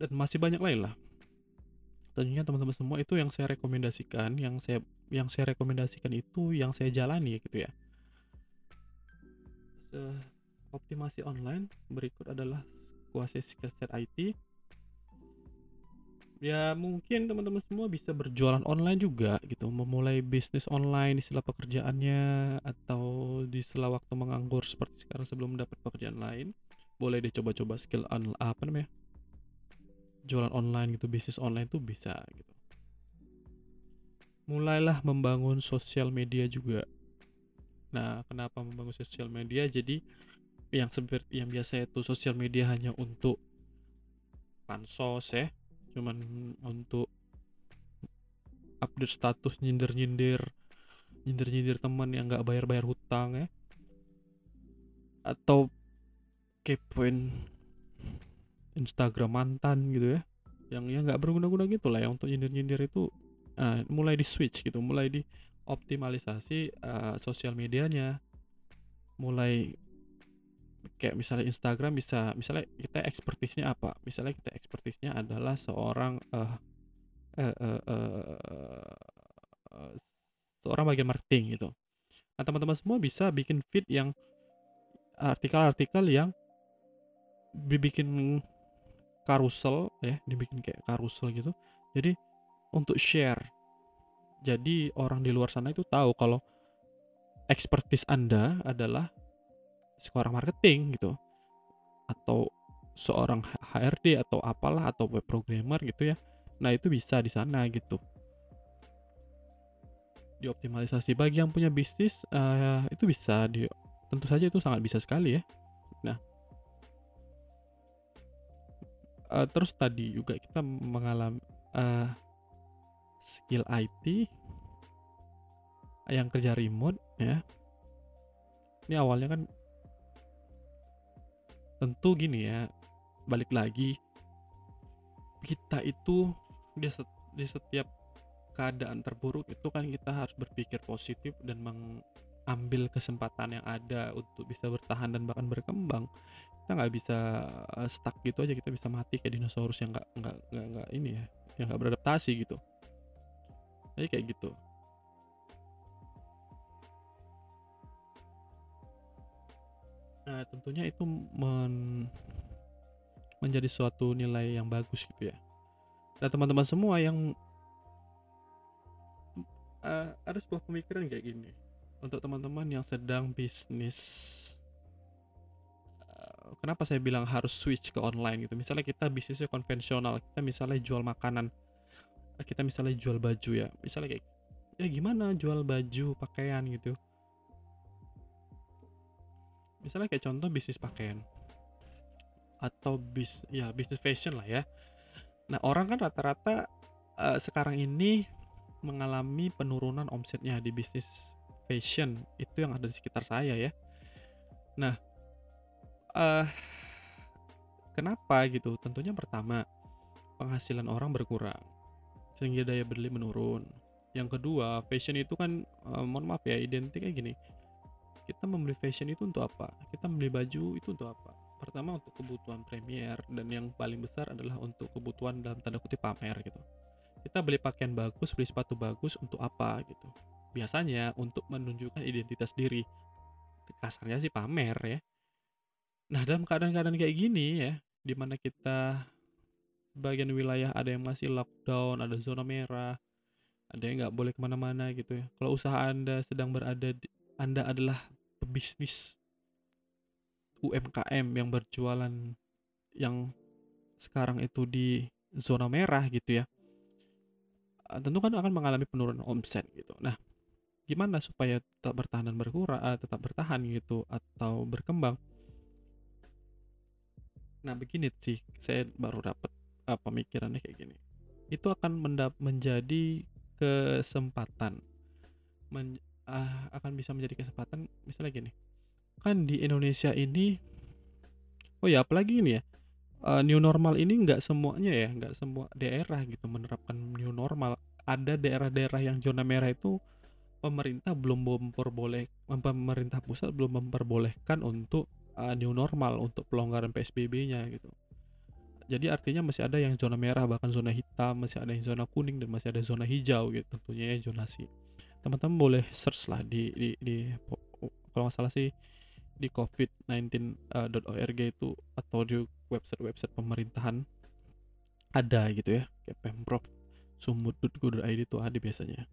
dan masih banyak lain lah. Tentunya teman-teman semua itu yang saya rekomendasikan yang saya yang saya rekomendasikan itu yang saya jalani gitu ya. Optimasi online berikut adalah kuasai skill set IT ya mungkin teman-teman semua bisa berjualan online juga gitu. Memulai bisnis online di sela pekerjaannya atau di sela waktu menganggur seperti sekarang sebelum mendapat pekerjaan lain. Boleh deh coba-coba skill on, apa namanya? Jualan online gitu bisnis online tuh bisa gitu mulailah membangun sosial media juga. Nah kenapa membangun sosial media? Jadi yang seperti yang biasa itu sosial media hanya untuk pansos ya cuman untuk update status nyindir-nyindir nyindir-nyindir teman yang nggak bayar-bayar hutang ya. Atau kepoin Instagram mantan gitu ya yang ya nggak berguna-guna gitu lah ya untuk nyindir-nyindir itu uh, mulai di switch gitu mulai di optimalisasi uh, sosial medianya. Mulai kayak misalnya Instagram bisa misalnya kita ekspertisnya apa? Misalnya kita ekspertisnya adalah seorang uh, uh, uh, uh, uh, seorang bagian marketing gitu. Nah teman-teman semua bisa bikin feed yang artikel-artikel yang dibikin karusel ya dibikin kayak karusel gitu. Jadi untuk share. Jadi orang di luar sana itu tahu kalau ekspertis Anda adalah seorang marketing gitu. Atau seorang HRD atau apalah atau web programmer gitu ya. Nah itu bisa di sana gitu. Dioptimalisasi bagi yang punya bisnis uh, itu bisa di tentu saja itu sangat bisa sekali ya. Nah. Uh, terus tadi juga kita mengalami uh, skill IT yang kerja remote ya. Ini awalnya kan tentu gini ya. Balik lagi kita itu di, set, di setiap keadaan terburuk itu kan kita harus berpikir positif dan mengambil kesempatan yang ada untuk bisa bertahan dan bahkan berkembang. Kita nggak bisa eh, stuck gitu aja kita bisa mati kayak dinosaurus yang nggak nggak nggak ini ya yang nggak beradaptasi gitu jadi kayak gitu. Nah, tentunya itu men menjadi suatu nilai yang bagus gitu ya. Dan teman-teman semua yang uh, ada sebuah pemikiran kayak gini. Untuk teman-teman yang sedang bisnis uh, kenapa saya bilang harus switch ke online gitu? Misalnya kita bisnisnya konvensional kita misalnya jual makanan kita misalnya jual baju ya misalnya kayak ya gimana jual baju pakaian? gitu. Misalnya kayak contoh bisnis pakaian. Atau bis ya bisnis fashion lah ya. Nah orang kan rata-rata uh, sekarang ini mengalami penurunan omsetnya di bisnis fashion itu yang ada di sekitar saya ya. Nah uh, kenapa gitu? Tentunya pertama penghasilan orang berkurang sehingga daya beli menurun yang kedua fashion itu kan uh, mohon maaf ya identik kayak gini kita membeli fashion itu untuk apa? Kita membeli baju itu untuk apa? Pertama untuk kebutuhan premier dan yang paling besar adalah untuk kebutuhan dalam tanda kutip pamer gitu. Kita beli pakaian bagus, beli sepatu bagus untuk apa gitu? Biasanya untuk menunjukkan identitas diri. Kasarnya sih pamer ya. Nah dalam keadaan-keadaan kayak gini ya, di mana kita bagian wilayah ada yang masih lockdown, ada zona merah, ada yang nggak boleh ke mana-mana gitu ya. Kalau usaha anda sedang berada di, anda adalah pebisnis UMKM yang berjualan yang sekarang itu di zona merah gitu ya ah, tentu kan akan mengalami penurunan omset gitu nah gimana supaya tetap bertahan dan berkurang uh, tetap bertahan gitu atau berkembang nah begini sih saya baru dapat uh, pemikirannya kayak gini. Itu akan menjadi kesempatan. Men uh, akan bisa menjadi kesempatan misalnya gini. Kan di Indonesia ini oh ya apalagi ini ya uh, new normal ini nggak semuanya ya nggak semua daerah gitu menerapkan new normal. Ada daerah-daerah yang zona merah itu pemerintah belum memperboleh pemerintah pusat belum memperbolehkan untuk uh, new normal untuk pelonggaran PSBB-nya gitu jadi artinya masih ada yang zona merah bahkan zona hitam masih ada yang zona kuning dan masih ada zona hijau gitu tentunya ya zonasi teman-teman boleh search lah di di, di kalau nggak salah sih di covid19.org itu atau di website-website pemerintahan ada gitu ya kayak pemprov sumut.go.id itu ada biasanya.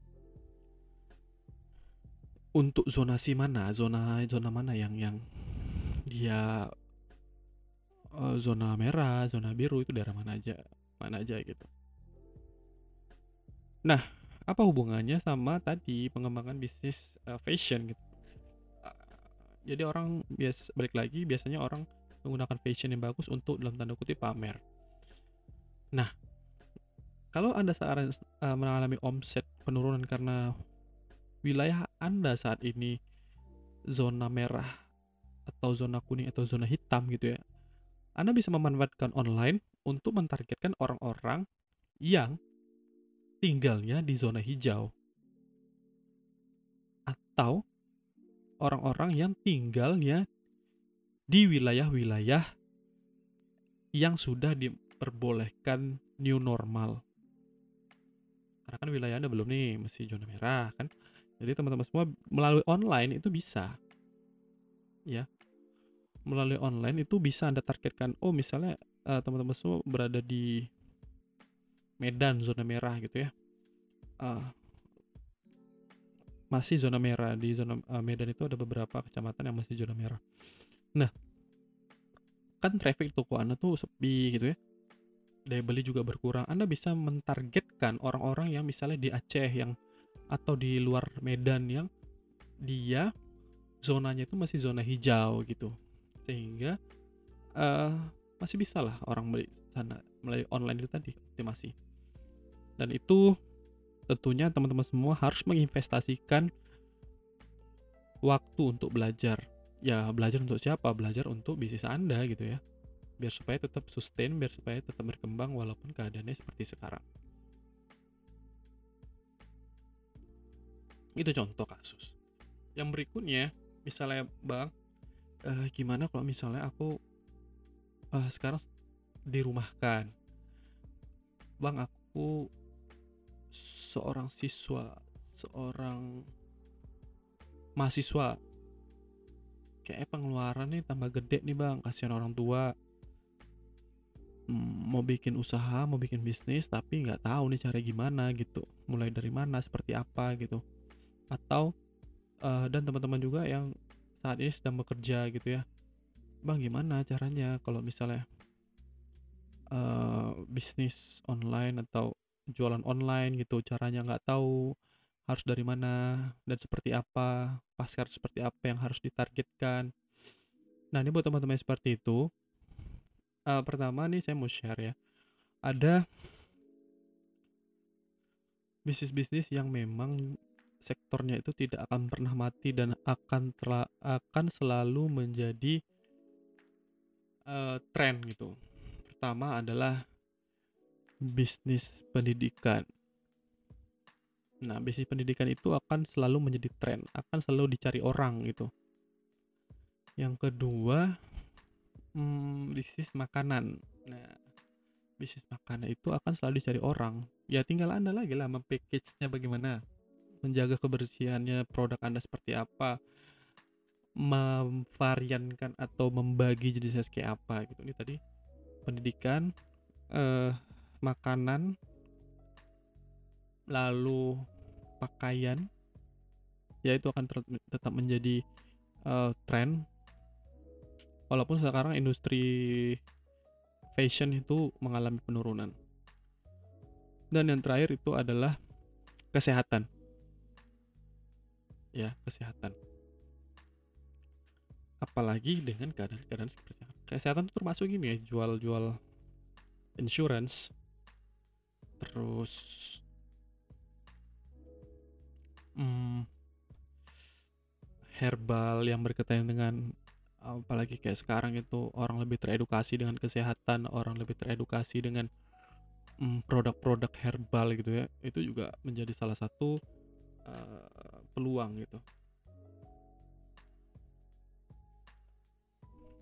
Untuk zonasi mana? Zona zona mana yang yang dia uh, zona merah zona biru itu daerah mana aja mana aja gitu. Nah apa hubungannya sama tadi pengembangan bisnis uh, fashion gitu? Jadi orang bias balik lagi biasanya orang menggunakan fashion yang bagus untuk dalam tanda kutip pamer. Nah kalau anda saat uh, mengalami omset penurunan karena wilayah anda saat ini zona merah atau zona kuning atau zona hitam gitu ya anda bisa memanfaatkan online untuk mentargetkan orang-orang yang tinggalnya di zona hijau atau orang-orang yang tinggalnya di wilayah-wilayah yang sudah diperbolehkan new normal. Karena kan wilayah Anda belum nih, masih zona merah kan. Jadi teman-teman semua melalui online itu bisa. Ya. Melalui online itu bisa Anda targetkan, oh misalnya uh, teman-teman semua berada di Medan zona merah gitu ya. Uh, masih zona merah di zona uh, Medan itu ada beberapa kecamatan yang masih zona merah. Nah, kan traffic toko Anda tuh sepi gitu ya. Daya beli juga berkurang. Anda bisa mentargetkan orang-orang yang misalnya di Aceh yang atau di luar Medan yang dia zonanya itu masih zona hijau gitu. Sehingga uh, masih bisa lah orang beli sana melalui online itu tadi optimasi. Dan itu tentunya teman-teman semua harus menginvestasikan waktu untuk belajar. Ya, belajar untuk siapa? Belajar untuk bisnis Anda gitu ya. Biar supaya tetap sustain, biar supaya tetap berkembang walaupun keadaannya seperti sekarang. Itu contoh kasus. Yang berikutnya, misalnya Bang, uh, gimana kalau misalnya aku uh, sekarang dirumahkan? Bang, aku seorang siswa, seorang mahasiswa. Kayak pengeluaran nih tambah gede nih bang. Kasihan orang tua. Hmm, mau bikin usaha mau bikin bisnis tapi nggak tahu nih cara gimana gitu. Mulai dari mana seperti apa gitu. Atau uh, dan teman-teman juga yang saat ini sedang bekerja gitu ya. Bang gimana caranya kalau misalnya uh, bisnis online atau jualan online gitu caranya nggak tahu harus dari mana dan seperti apa pasar seperti apa yang harus ditargetkan. Nah ini buat teman-teman seperti itu uh, pertama nih saya mau share ya. Ada bisnis-bisnis yang memang sektornya itu tidak akan pernah mati dan akan akan selalu menjadi uh, tren gitu pertama adalah bisnis pendidikan. Nah, bisnis pendidikan itu akan selalu menjadi tren, akan selalu dicari orang gitu. Yang kedua, hmm, bisnis makanan. Nah, bisnis makanan itu akan selalu dicari orang. Ya tinggal Anda lagi lah mempackage-nya bagaimana. Menjaga kebersihannya produk Anda seperti apa. Memvariankan atau membagi jenisnya kayak apa gitu. Ini tadi pendidikan eh makanan, lalu pakaian, ya itu akan tetap menjadi uh, tren. Walaupun sekarang industri fashion itu mengalami penurunan. Dan yang terakhir itu adalah kesehatan. Ya, kesehatan. Apalagi dengan keadaan-keadaan seperti itu. Kesehatan itu termasuk ini ya, jual-jual insurance terus hmm, herbal yang berkaitan dengan apalagi kayak sekarang itu orang lebih teredukasi dengan kesehatan orang lebih teredukasi dengan hmm, produk-produk hmm, herbal gitu ya itu juga menjadi salah satu uh, peluang gitu.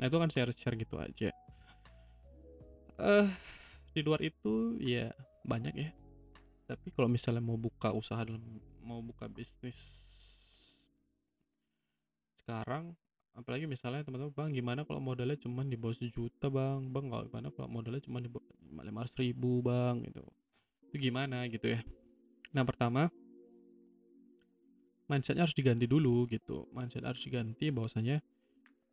Nah itu kan share-share gitu aja. Uh, di luar itu ya banyak ya. Tapi kalau misalnya mau buka usaha dalam mau buka bisnis sekarang apalagi misalnya teman-teman bang gimana kalau modalnya cuma di bawah sejuta bang? Bang kalau gimana kalau modalnya cuma di bawah lima ratus ribu bang? Gitu. Itu gimana gitu ya? Nah pertama mindsetnya harus diganti dulu gitu. Mindset harus diganti bahwasanya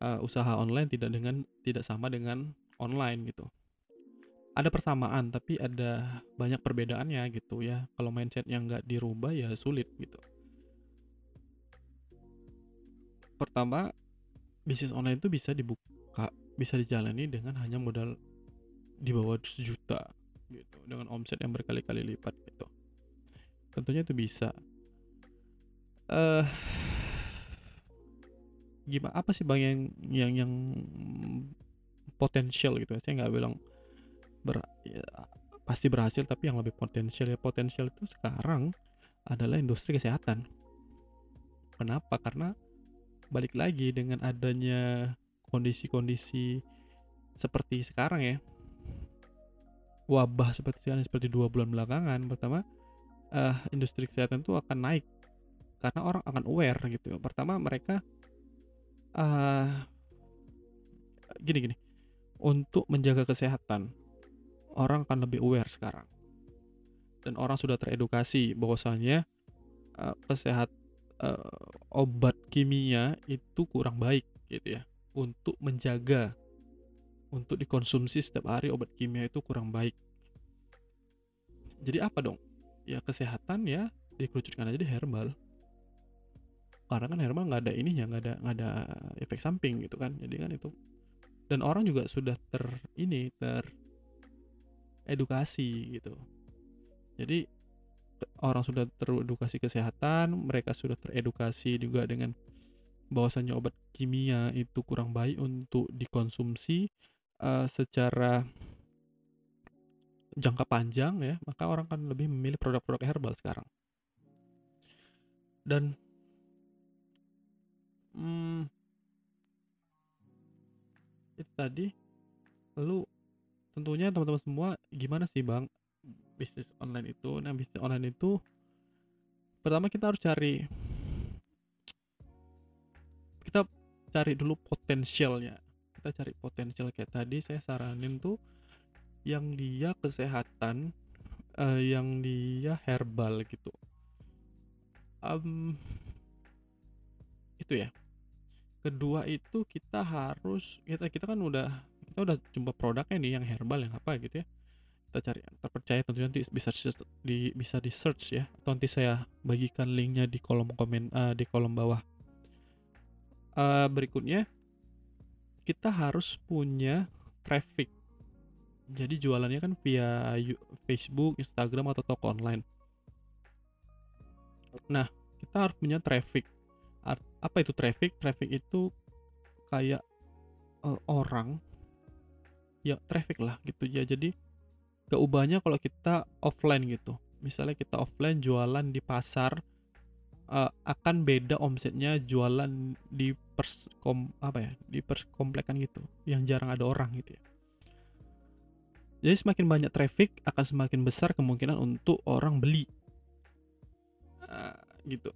uh, usaha online tidak dengan tidak sama dengan online gitu. Ada persamaan tapi ada banyak perbedaannya gitu ya. Kalau mindset yang nggak dirubah ya sulit gitu. Pertama bisnis online itu bisa dibuka bisa dijalani dengan hanya modal di bawah sejuta gitu. Dengan omset yang berkali-kali lipat gitu. Tentunya itu bisa uh, gimana apa sih bang yang yang yang potensial gitu? Saya nggak bilang ber, ya, pasti berhasil tapi yang lebih potensial ya potensial itu sekarang adalah industri kesehatan. Kenapa? Karena balik lagi dengan adanya kondisi-kondisi seperti sekarang ya. Wabah seperti seperti dua bulan belakangan pertama uh, industri kesehatan itu akan naik karena orang akan aware gitu. Pertama mereka uh, gini gini. Untuk menjaga kesehatan orang akan lebih aware sekarang. Dan orang sudah teredukasi bahwasanya uh, kesehat uh, obat kimia itu kurang baik gitu ya. Untuk menjaga untuk dikonsumsi setiap hari obat kimia itu kurang baik. Jadi apa dong? Ya kesehatan ya dikerucutkan aja di herbal karena kan herbal nggak ada ininya nggak ada nggak ada efek samping gitu kan. Jadi kan itu. Dan orang juga sudah ter ini ter edukasi gitu. Jadi orang sudah teredukasi kesehatan, mereka sudah teredukasi juga dengan bahwasannya obat kimia itu kurang baik untuk dikonsumsi uh, secara jangka panjang ya, maka orang kan lebih memilih produk-produk herbal sekarang. Dan hmm, itu tadi lalu tentunya teman-teman semua gimana sih bang bisnis online itu? Nah bisnis online itu pertama kita harus cari kita cari dulu potensialnya. Kita cari potensial. Kayak tadi saya saranin tuh yang dia kesehatan uh, yang dia herbal gitu. Um, itu ya. Kedua itu kita harus kita kita kan udah kita udah jumpa produknya nih yang herbal yang apa gitu ya. Kita cari yang terpercaya tentunya nanti bisa di bisa di search ya. Atau nanti saya bagikan linknya di kolom komen uh, di kolom bawah. Uh, berikutnya kita harus punya traffic. Jadi jualannya kan via Facebook Instagram atau toko online. Nah kita harus punya traffic apa itu traffic? Traffic itu kayak uh, orang. Ya traffic lah gitu ya. Jadi gak ubahnya kalau kita offline gitu. Misalnya kita offline jualan di pasar uh, akan beda omsetnya jualan di pers kom, apa ya di perskomplekan gitu yang jarang ada orang gitu ya. Jadi semakin banyak traffic akan semakin besar kemungkinan untuk orang beli. Uh, gitu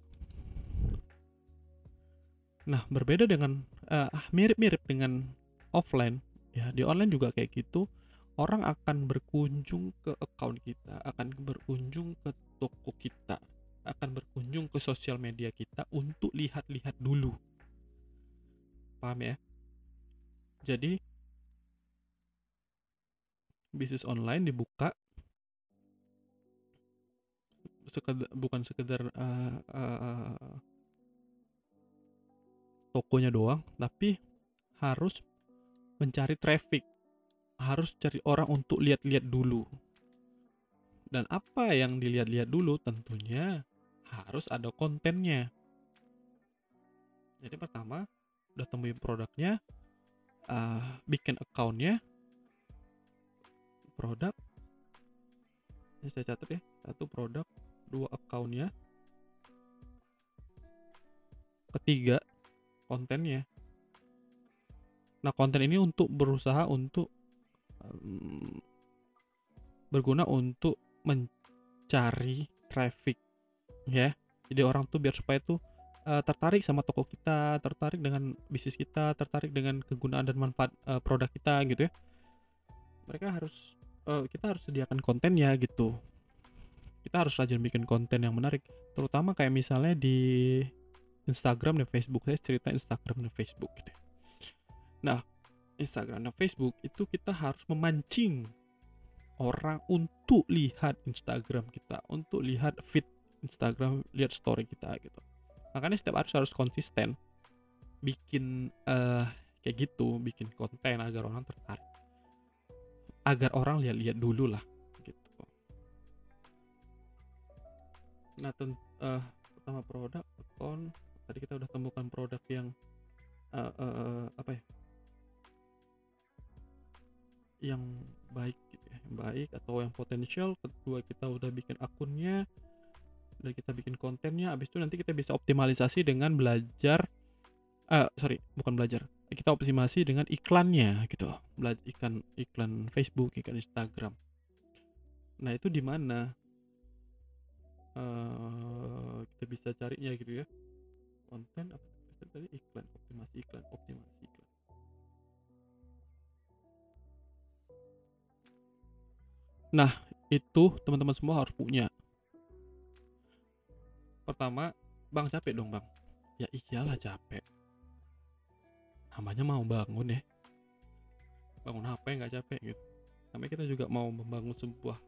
nah berbeda dengan uh, mirip-mirip dengan offline ya di online juga kayak gitu orang akan berkunjung ke account kita, akan berkunjung ke toko kita, akan berkunjung ke sosial media kita untuk lihat-lihat dulu. Paham ya? Jadi bisnis online dibuka sekedar, bukan sekedar uh, uh, tokonya doang, tapi harus mencari traffic harus cari orang untuk lihat-lihat dulu. Dan apa yang dilihat-lihat dulu tentunya harus ada kontennya. Jadi pertama, udah temuin produknya, uh, bikin accountnya, produk, ini saya catat ya, satu produk, dua accountnya, ketiga kontennya. Nah konten ini untuk berusaha untuk berguna untuk mencari traffic ya jadi orang tuh biar supaya tuh uh, tertarik sama toko kita, tertarik dengan bisnis kita, tertarik dengan kegunaan dan manfaat uh, produk kita gitu ya. Mereka harus uh, kita harus sediakan kontennya gitu. Kita harus rajin bikin konten yang menarik, terutama kayak misalnya di Instagram dan Facebook. Saya cerita Instagram dan Facebook gitu. Ya. Nah, Instagram dan Facebook itu kita harus memancing orang untuk lihat Instagram kita, untuk lihat feed Instagram, lihat story kita gitu makanya setiap harus harus konsisten bikin uh, kayak gitu bikin konten agar orang tertarik agar orang lihat-lihat dulu lah gitu nah ten, uh, pertama produk akun tadi kita udah temukan produk yang uh, uh, apa ya? Yang baik gitu ya yang baik atau yang potensial. Kedua kita udah bikin akunnya dan kita bikin kontennya. Habis itu nanti kita bisa optimalisasi dengan belajar uh, sorry bukan belajar. Kita optimasi dengan iklannya gitu. Belajar iklan iklan Facebook iklan Instagram. Nah itu di mana? Uh, kita bisa carinya gitu ya konten apa tadi iklan optimasi iklan optimasi iklan? Nah itu teman-teman semua harus punya. Pertama bang capek dong bang. Ya iyalah capek. Namanya mau bangun ya. Bangun yang nggak capek gitu. Sampai kita juga mau membangun sebuah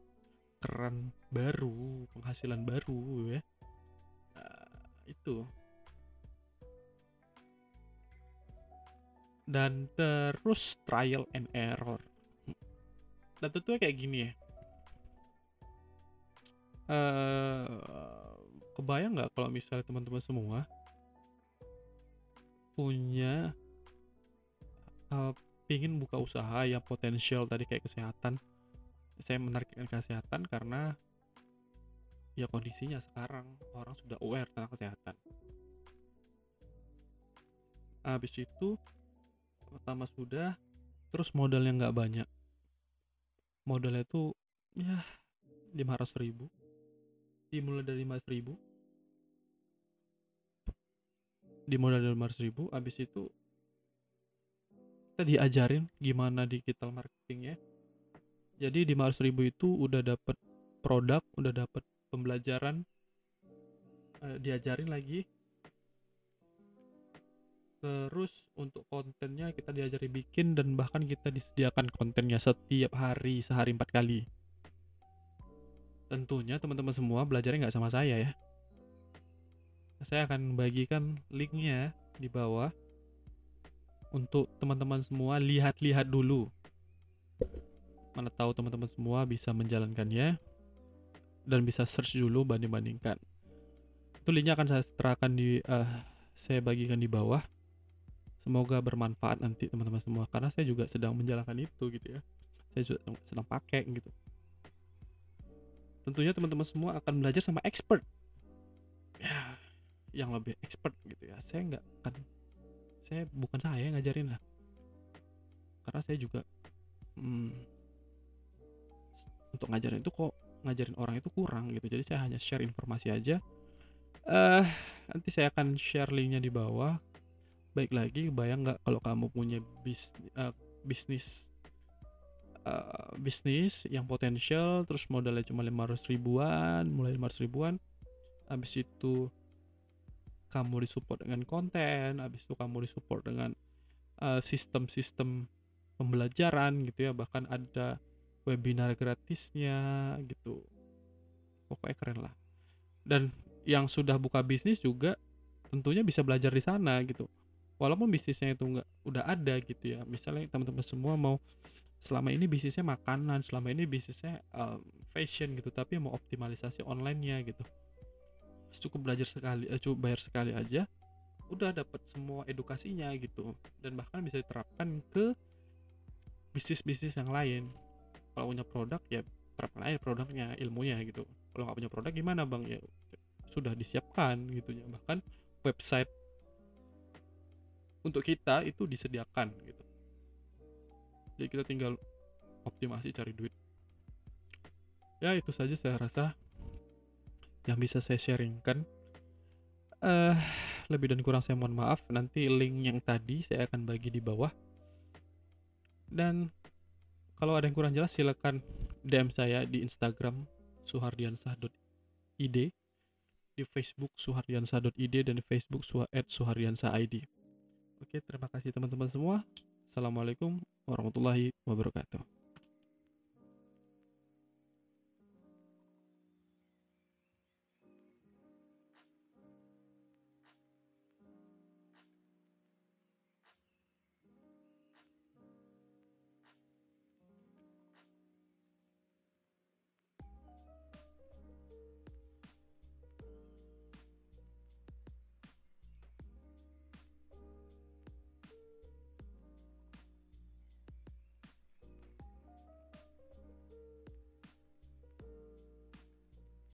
keran baru penghasilan baru ya. Nah, itu dan terus trial and error. Dan tentunya kayak gini ya. Uh, kebayang nggak kalau misalnya teman-teman semua punya uh, pingin buka usaha yang potensial tadi kayak kesehatan? Saya menarikkan kesehatan karena ya kondisinya sekarang orang sudah aware tentang kesehatan. Habis itu pertama sudah terus modalnya nggak banyak. Modalnya itu ya 500 ribu. Dimulai dari 500 ribu. Dimulai dari 500 ribu abis itu kita diajarin gimana digital marketing ya jadi di 500 ribu itu udah dapet produk udah dapet pembelajaran uh, diajarin lagi terus untuk kontennya kita diajari bikin dan bahkan kita disediakan kontennya setiap hari sehari empat kali tentunya teman-teman semua belajarnya nggak sama saya ya. Saya akan bagikan linknya di bawah untuk teman-teman semua lihat-lihat dulu. Mana tahu teman-teman semua bisa menjalankannya dan bisa search dulu banding-bandingkan. Itu linknya akan saya terapkan di uh, saya bagikan di bawah. Semoga bermanfaat nanti teman-teman semua. Karena saya juga sedang menjalankan itu gitu ya. Saya juga sedang pakai gitu. Tentunya teman-teman semua akan belajar sama expert. Ya yang lebih expert gitu ya. Saya nggak akan saya bukan saya yang ngajarin lah. Karena saya juga hmm, untuk ngajarin itu kok ngajarin orang itu kurang gitu. Jadi saya hanya share informasi aja. Uh, nanti saya akan share linknya di bawah baik lagi bayang nggak kalau kamu punya bis, uh, bisnis uh, bisnis yang potensial terus modalnya cuma 500 ribuan mulai 500 ribuan habis itu kamu disupport dengan konten habis itu kamu disupport dengan uh, sistem-sistem pembelajaran gitu ya bahkan ada webinar gratisnya gitu. Pokoknya keren lah. Dan yang sudah buka bisnis juga tentunya bisa belajar di sana gitu walaupun bisnisnya itu nggak udah ada gitu ya. Misalnya teman-teman semua mau selama ini bisnisnya makanan selama ini bisnisnya um, fashion gitu tapi mau optimalisasi onlinenya gitu. Cukup belajar sekali eh, cukup bayar sekali aja udah dapat semua edukasinya gitu. Dan bahkan bisa diterapkan ke bisnis-bisnis yang lain. Kalau punya produk ya terapkan aja produknya ilmunya gitu. Kalau nggak punya produk gimana bang? Ya sudah disiapkan gitu ya. Bahkan website untuk kita itu disediakan gitu jadi kita tinggal optimasi cari duit ya itu saja saya rasa yang bisa saya sharingkan eh lebih dan kurang saya mohon maaf. Nanti link yang tadi saya akan bagi di bawah. Dan kalau ada yang kurang jelas silakan DM saya di Instagram suhardiansah.id di Facebook suhardiansah.id dan di Facebook suhardiansah.id. Oke, terima kasih teman-teman semua. Assalamualaikum warahmatullahi wabarakatuh.